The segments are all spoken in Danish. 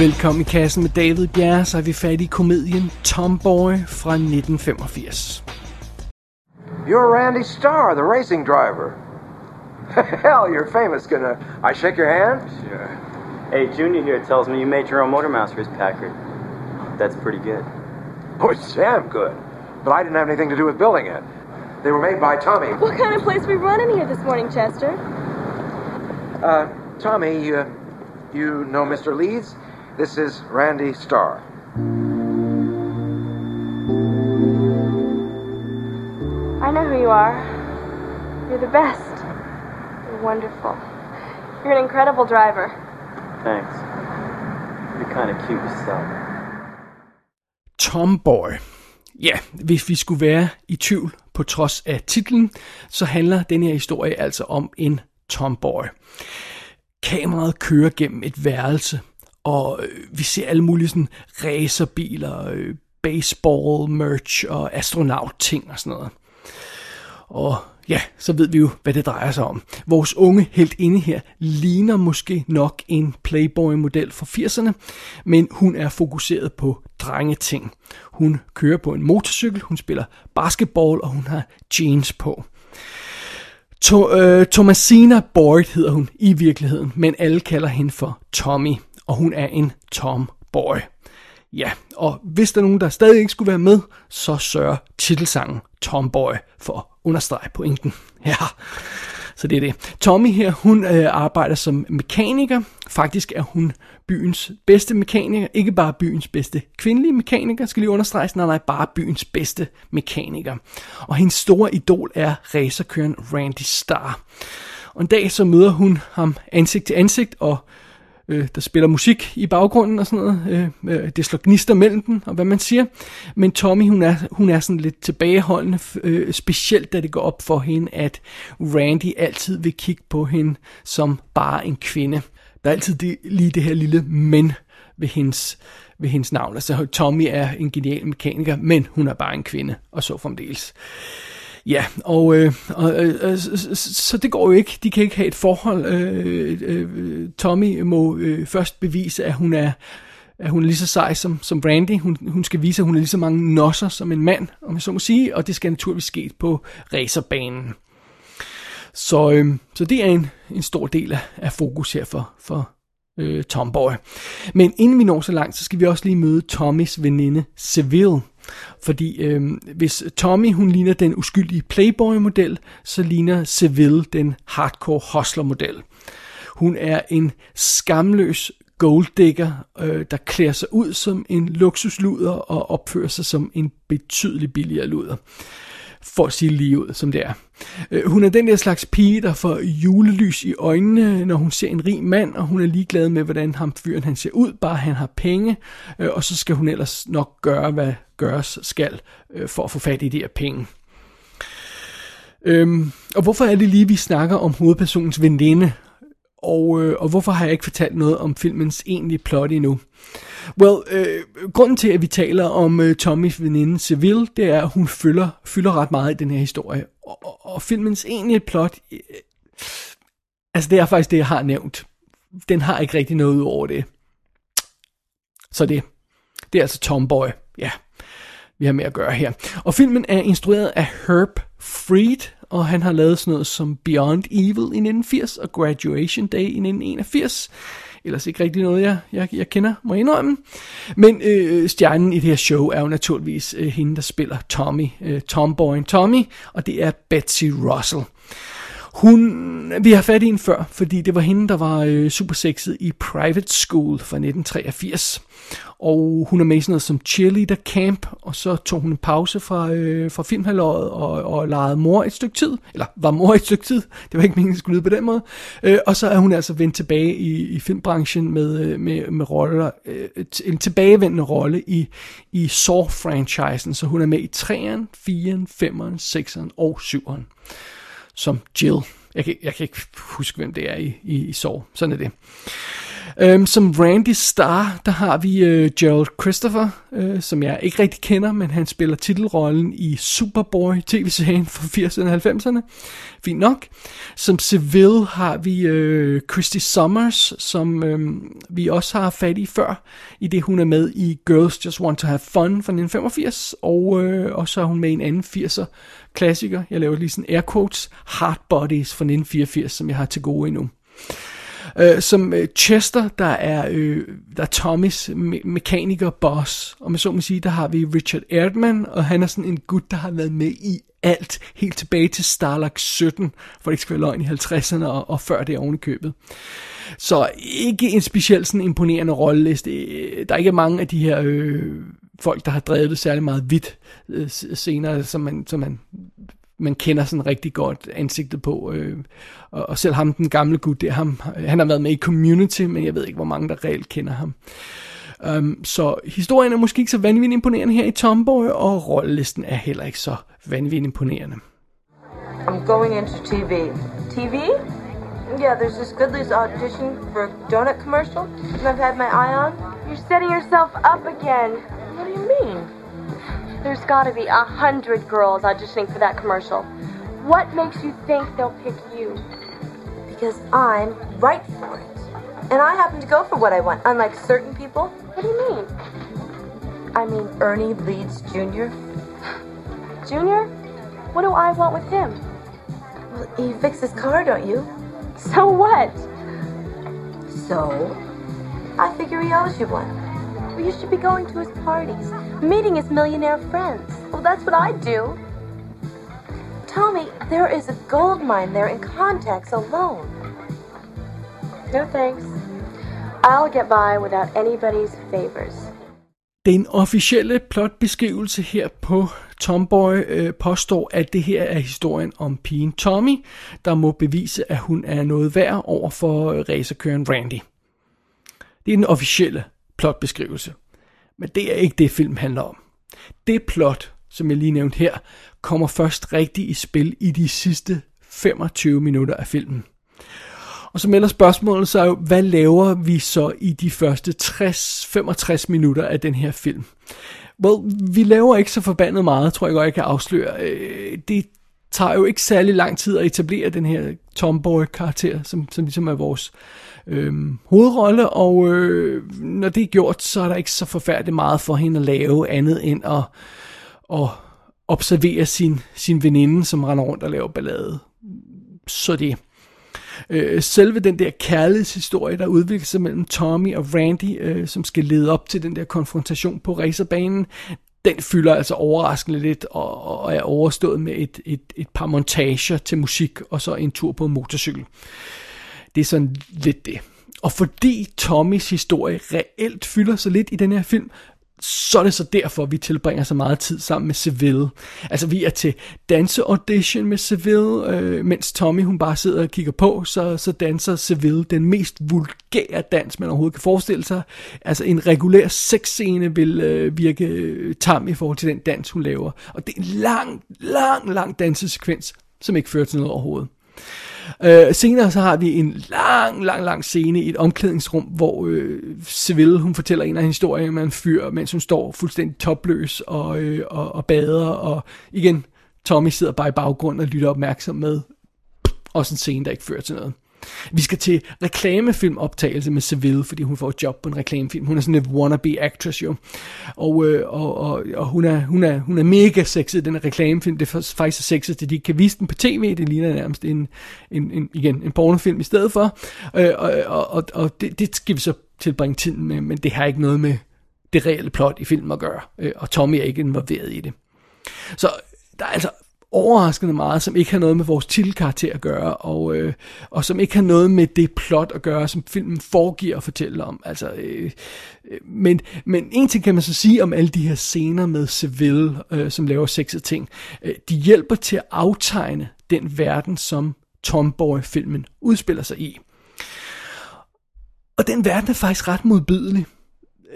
Velkommen i kassen med David Bjerre, så er vi fat i komedien Tomboy fra 1985. You're Randy Starr, the racing driver. Hell, you're famous. Gonna I shake your hand? Sure. Hey, Junior here tells me you made your own motor mouse for his Packard. That's pretty good. Oh, it's damn good. But I didn't have anything to do with building it. They were made by Tommy. What kind of place we running here this morning, Chester? Uh, Tommy, uh, you know Mr. Leeds? This is Randy Starr. I know who you are. You're the best. You're wonderful. You're an incredible driver. Thanks. You're kind of cute yourself. Tomboy. Ja, hvis vi skulle være i tvivl på trods af titlen, så handler den her historie altså om en tomboy. Kameraet kører gennem et værelse, og øh, vi ser alle mulige sådan racerbiler, øh, baseball, merch og astronaut-ting og sådan noget. Og ja, så ved vi jo, hvad det drejer sig om. Vores unge helt inde her ligner måske nok en Playboy-model fra 80'erne, men hun er fokuseret på drengeting. Hun kører på en motorcykel, hun spiller basketball, og hun har jeans på. To, øh, Thomasina Boyd hedder hun i virkeligheden, men alle kalder hende for Tommy, og hun er en tomboy. Ja, og hvis der er nogen, der stadig ikke skulle være med, så sørger titelsangen Tomboy for at understrege pointen. Ja, så det er det. Tommy her, hun øh, arbejder som mekaniker. Faktisk er hun byens bedste mekaniker. Ikke bare byens bedste kvindelige mekaniker, skal lige understreges. Nej, nej, bare byens bedste mekaniker. Og hendes store idol er racerkøren Randy Starr. Og en dag så møder hun ham ansigt til ansigt, og øh, der spiller musik i baggrunden og sådan noget. Øh, øh, det slår gnister mellem dem, og hvad man siger. Men Tommy, hun er, hun er sådan lidt tilbageholdende, øh, specielt da det går op for hende, at Randy altid vil kigge på hende som bare en kvinde. Der er altid det, lige det her lille men ved hendes, ved hendes navn. Altså Tommy er en genial mekaniker, men hun er bare en kvinde, og så fremdeles. Ja, og, øh, og øh, så, så det går jo ikke. De kan ikke have et forhold. Øh, øh, Tommy må øh, først bevise, at hun er at hun er lige så sej som, som Brandy. Hun, hun skal vise, at hun er lige så mange nosser som en mand, om jeg så må sige, og det skal naturligvis ske på racerbanen. Så, øh, så det er en, en stor del af, af fokus her for, for øh, Tomboy. Men inden vi når så langt, så skal vi også lige møde Tommys veninde Seville. Fordi øh, hvis Tommy hun ligner den uskyldige Playboy-model, så ligner Seville den hardcore hustler-model. Hun er en skamløs golddigger, øh, der klæder sig ud som en luksusluder og opfører sig som en betydelig billigere luder for at sige lige ud, som det er. Øh, hun er den der slags pige, der får julelys i øjnene, når hun ser en rig mand, og hun er ligeglad med, hvordan ham fyren han ser ud, bare han har penge, øh, og så skal hun ellers nok gøre, hvad gøres skal, øh, for at få fat i de her penge. Øhm, og hvorfor er det lige, vi snakker om hovedpersonens veninde? Og, øh, og hvorfor har jeg ikke fortalt noget om filmens egentlige plot endnu? Well, øh, grunden til, at vi taler om øh, Tommys veninde Seville, det er, at hun fylder, fylder ret meget i den her historie. Og, og, og filmens egentlige plot, øh, altså det er faktisk det, jeg har nævnt. Den har ikke rigtig noget ud over det. Så det, det er altså Tomboy, ja, vi har med at gøre her. Og filmen er instrueret af Herb Freed, og han har lavet sådan noget som Beyond Evil i 1980 og Graduation Day i 1981. Ellers ikke rigtig noget, jeg, jeg, jeg kender, må jeg indrømme. Men øh, stjernen i det her show er jo naturligvis øh, hende, der spiller Tommy, øh, Tomboy Tommy, og det er Betsy Russell. Hun, vi har fat i hende før, fordi det var hende, der var øh, super sexet i Private School fra 1983. Og hun er med i sådan noget som cheerleader camp, og så tog hun en pause fra, øh, fra filmhalvåret og, og legede mor et stykke tid. Eller var mor et stykke tid. Det var ikke meningen, at skulle lyde på den måde. Øh, og så er hun altså vendt tilbage i, i filmbranchen med, øh, med, med roller, øh, en tilbagevendende rolle i, i Saw-franchisen. Så hun er med i 3'eren, 4'eren, 5'eren, 6'eren og 7'eren. Som Jill. Jeg kan, jeg kan ikke huske, hvem det er i, i, i Saw. Sådan er det. Øhm, som Randy Starr, der har vi øh, Gerald Christopher, øh, som jeg ikke rigtig kender, men han spiller titelrollen i Superboy tv-serien fra 80'erne og 90'erne. Fint nok. Som Seville har vi øh, Christy Summers, som øh, vi også har fat i før, i det hun er med i Girls Just Want to Have Fun fra 1985, og, øh, og så er hun med i en anden 80'er klassiker, jeg laver lige sådan air quotes, Hard Bodies fra 1984, som jeg har til gode endnu. Øh, som øh, Chester, der er, øh, der er Tommys me- mekaniker boss. Og med så må sige, der har vi Richard Erdman, og han er sådan en gut, der har været med i alt, helt tilbage til Starlock 17, for det ikke skal være løgn i 50'erne og, og før det oven i købet. Så ikke en specielt sådan imponerende rolleliste. Øh, der er ikke mange af de her øh, folk, der har drevet det særlig meget vidt øh, senere, som man, som man man kender sådan rigtig godt ansigtet på. Øh, og, og selv ham, den gamle gut, det ham, han har været med i Community, men jeg ved ikke, hvor mange der reelt kender ham. Um, så historien er måske ikke så vanvittigt imponerende her i Tomboy, og rollelisten er heller ikke så vanvittigt imponerende. I'm going into TV. TV? Yeah, there's this Goodly's audition for a donut commercial, and I've had my eye on. You're setting yourself up again. There's gotta be a hundred girls auditioning for that commercial. What makes you think they'll pick you? Because I'm right for it. And I happen to go for what I want, unlike certain people. What do you mean? I mean, Ernie Leeds Jr. Junior? What do I want with him? Well, you fix his car, don't you? So what? So, I figure he owes you one. Well, you should be going to his parties, meeting his millionaire friends. Well, that's what I do. Tommy, there is a gold mine there in contacts alone. No thanks. I'll get by without anybody's favors. Den officielle plotbeskrivelse her på Tomboy øh, påstår, at det her er historien om pigen Tommy, der må bevise, at hun er noget værd over for racerkøren Randy. Det er den officielle plotbeskrivelse. Men det er ikke det, film handler om. Det plot, som jeg lige nævnte her, kommer først rigtig i spil i de sidste 25 minutter af filmen. Og så melder spørgsmålet sig jo, hvad laver vi så i de første 60-65 minutter af den her film? Well, vi laver ikke så forbandet meget, tror jeg godt, jeg kan afsløre. Øh, det tager jo ikke særlig lang tid at etablere den her tomboy-karakter, som, som ligesom er vores øh, hovedrolle, og øh, når det er gjort, så er der ikke så forfærdeligt meget for hende at lave andet end at, at observere sin, sin veninde, som render rundt og laver ballade. Så det øh, selve den der kærlighedshistorie, der udvikler sig mellem Tommy og Randy, øh, som skal lede op til den der konfrontation på racerbanen, den fylder altså overraskende lidt og, og er overstået med et, et, et par montager til musik og så en tur på en motorcykel. Det er sådan lidt det. Og fordi Tommys historie reelt fylder så lidt i den her film, så er det så derfor, vi tilbringer så meget tid sammen med Seville. Altså, vi er til danseaudition med Seville, øh, mens Tommy hun bare sidder og kigger på, så, så danser Seville den mest vulgære dans, man overhovedet kan forestille sig. Altså, en regulær sexscene vil øh, virke øh, tam i forhold til den dans, hun laver. Og det er en lang, lang, lang dansesekvens, som ikke fører til noget overhovedet. Øh, senere så har vi en lang, lang, lang scene i et omklædningsrum, hvor øh, Seville, hun fortæller en af historier med en fyr, mens hun står fuldstændig topløs og, øh, og, og bader, og igen, Tommy sidder bare i baggrunden og lytter opmærksom med. Også en scene, der ikke fører til noget. Vi skal til reklamefilmoptagelse med Seville, fordi hun får et job på en reklamefilm. Hun er sådan en wannabe actress jo. Og, øh, og, og, og hun, er, hun, er, hun er mega sexet, den her reklamefilm. Det er faktisk så sexet, at de kan vise den på tv. Det ligner nærmest en, en, en, igen, en pornofilm i stedet for. Øh, og og, og, og det, det skal vi så tilbringe tiden med, men det har ikke noget med det reelle plot i filmen at gøre. Øh, og Tommy er ikke involveret i det. Så der er altså overraskende meget, som ikke har noget med vores titelkarakter at gøre, og, øh, og som ikke har noget med det plot at gøre, som filmen foregiver at fortælle om. Altså, øh, øh, men, men en ting kan man så sige om alle de her scener med Seville, øh, som laver sexede ting. Øh, de hjælper til at aftegne den verden, som Tomboy-filmen udspiller sig i. Og den verden er faktisk ret modbydelig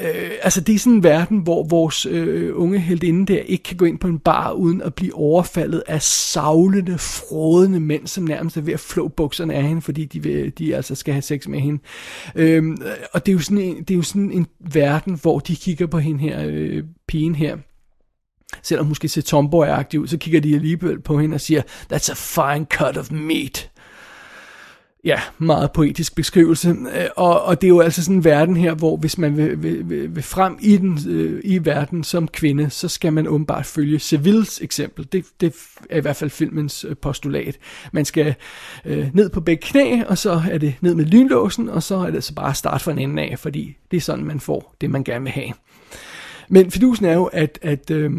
øh, altså det er sådan en verden, hvor vores øh, unge heldinde der ikke kan gå ind på en bar uden at blive overfaldet af savlende, frådende mænd, som nærmest er ved at flå bukserne af hende, fordi de, vil, de altså skal have sex med hende. Øh, og det er, jo sådan en, det er jo sådan en verden, hvor de kigger på hende her, øh, pigen her, selvom hun skal se tomboy ud, så kigger de alligevel på hende og siger, that's a fine cut of meat ja, meget poetisk beskrivelse. Øh, og, og det er jo altså sådan en verden her, hvor hvis man vil, vil, vil, frem i, den, øh, i verden som kvinde, så skal man åbenbart følge Seville's eksempel. Det, det er i hvert fald filmens øh, postulat. Man skal øh, ned på begge knæ, og så er det ned med lynlåsen, og så er det så bare at starte fra en ende af, fordi det er sådan, man får det, man gerne vil have. Men fidusen er jo, at, at øh,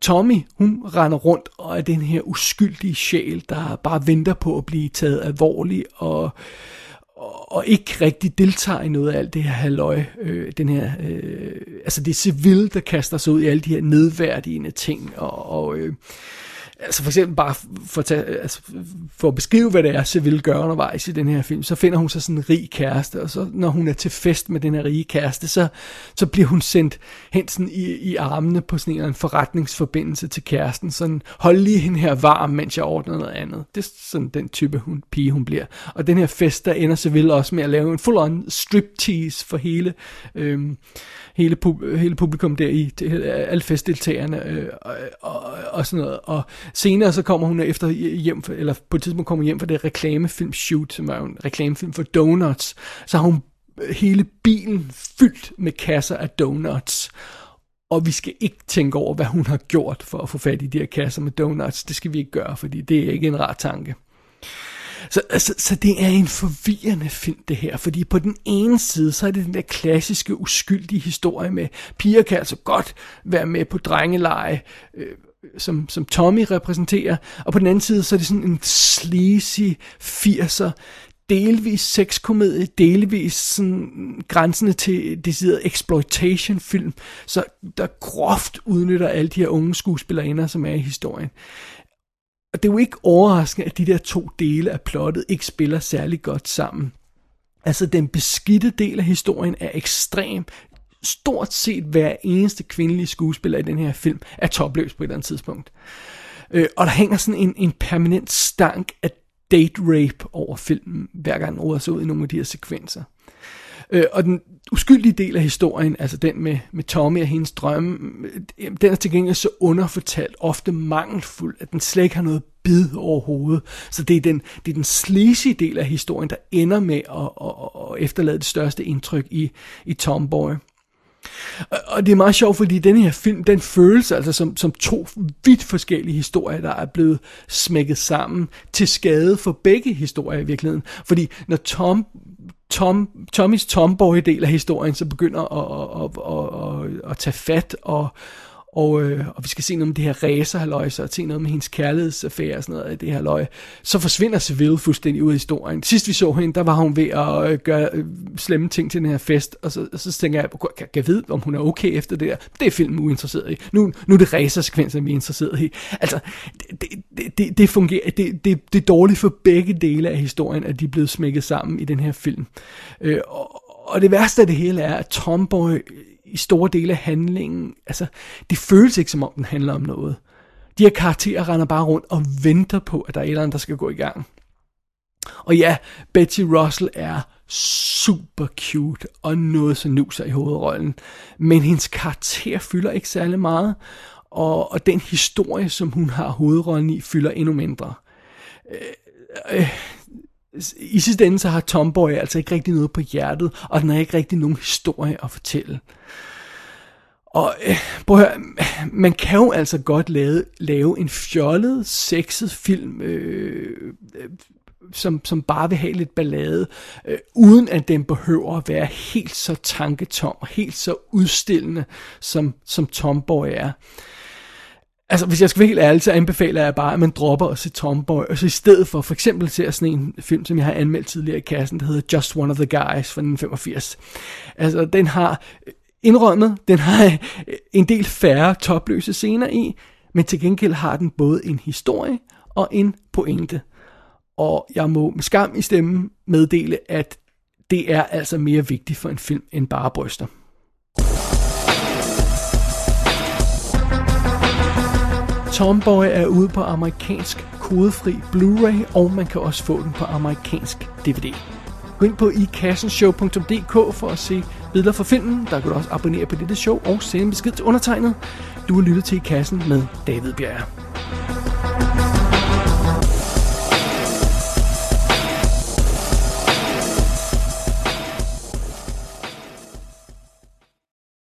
Tommy, hun render rundt og er den her uskyldige sjæl, der bare venter på at blive taget alvorligt og, og, ikke rigtig deltager i noget af alt det her halløj. Øh, den her, øh, altså det er civil, der kaster sig ud i alle de her nedværdigende ting og, og øh, Altså for eksempel bare for at, tage, altså for at beskrive, hvad det er, Seville gør undervejs i den her film, så finder hun sig sådan en rig kæreste, og så når hun er til fest med den her rige kæreste, så, så bliver hun sendt hen sådan i, i armene på sådan en forretningsforbindelse til kæresten, sådan hold lige hende her varm, mens jeg ordner noget andet. Det er sådan den type hun, pige, hun bliver. Og den her fest, der ender Seville også med at lave en full-on striptease for hele, øhm, hele, pub, hele publikum der i, alle festdeltagerne øh, og, og, og sådan noget. Og senere så kommer hun efter hjem, for, eller på et tidspunkt kommer hun hjem for det reklamefilm Shoot, som er en reklamefilm for donuts. Så har hun øh, hele bilen fyldt med kasser af donuts. Og vi skal ikke tænke over, hvad hun har gjort for at få fat i de her kasser med donuts. Det skal vi ikke gøre, fordi det er ikke en rar tanke. Så, så, så det er en forvirrende film, det her. Fordi på den ene side, så er det den der klassiske, uskyldige historie med, piger kan altså godt være med på drengeleje, øh, som, som Tommy repræsenterer. Og på den anden side, så er det sådan en sleazy 80'er, delvis sexkomedie, delvis sådan grænsende til decideret exploitation film, så der groft udnytter alle de her unge skuespillerinder, som er i historien. Og det er jo ikke overraskende, at de der to dele af plottet ikke spiller særlig godt sammen. Altså den beskidte del af historien er ekstrem. Stort set hver eneste kvindelige skuespiller i den her film er topløs på et eller andet tidspunkt. Øh, og der hænger sådan en, en permanent stank af date rape over filmen, hver gang den råder sig ud i nogle af de her sekvenser. Øh, og den uskyldige del af historien, altså den med, med Tommy og hendes drømme, øh, den er til gengæld så underfortalt, ofte mangelfuld, at den slet ikke har noget bid overhovedet. Så det er den, det er den sleazy del af historien, der ender med at, at, at efterlade det største indtryk i, i Tomboy. Og det er meget sjovt, fordi den her film, den føles altså som, som to vidt forskellige historier, der er blevet smækket sammen til skade for begge historier i virkeligheden. Fordi når Tom Tom, Tommys tomboy-del af historien så begynder at, at, at, at, at tage fat og, og, øh, og vi skal se noget om det her racerhaløj, så se noget med hendes kærlighedsaffære og sådan noget af det her løg, så forsvinder Seville fuldstændig ud af historien. Sidst vi så hende, der var hun ved at øh, gøre øh, slemme ting til den her fest, og så, og så tænker jeg, kan, kan jeg vide, om hun er okay efter det der? Det er filmen uinteresseret i. Nu, nu er det racersekvenser, vi er interesseret i. Altså, det, det, det, det fungerer, det, det, det er dårligt for begge dele af historien, at de er blevet smækket sammen i den her film. Øh, og, og det værste af det hele er, at Tomboy i store dele af handlingen, altså, det føles ikke som om den handler om noget. De her karakterer render bare rundt og venter på, at der er et eller andet, der skal gå i gang. Og ja, Betty Russell er super cute og noget så nuser i hovedrollen. Men hendes karakter fylder ikke særlig meget, og, og den historie, som hun har hovedrollen i, fylder endnu mindre. Øh, øh, i sidste ende så har Tomboy altså ikke rigtig noget på hjertet, og den har ikke rigtig nogen historie at fortælle. Og øh, prøv at høre, man kan jo altså godt lave, lave en fjollet, sexet film, øh, øh, som, som bare vil have lidt ballade, øh, uden at den behøver at være helt så tanketom og helt så udstillende, som, som Tomboy er. Altså, hvis jeg skal være helt ærlig, så anbefaler jeg bare, at man dropper at se Tomboy, og så i stedet for for eksempel se sådan en film, som jeg har anmeldt tidligere i kassen, der hedder Just One of the Guys fra 1985. Altså, den har øh, Indrømmet, den har øh, en del færre topløse scener i, men til gengæld har den både en historie og en pointe. Og jeg må med skam i stemmen meddele, at det er altså mere vigtigt for en film end bare bryster. Tomboy er ude på amerikansk kodefri Blu-ray, og man kan også få den på amerikansk DVD. Gå ind på ikassenshow.dk for at se billeder fra filmen. Der kan du også abonnere på dette show og sende en besked til undertegnet. Du har lyttet til I Kassen med David Bjerg.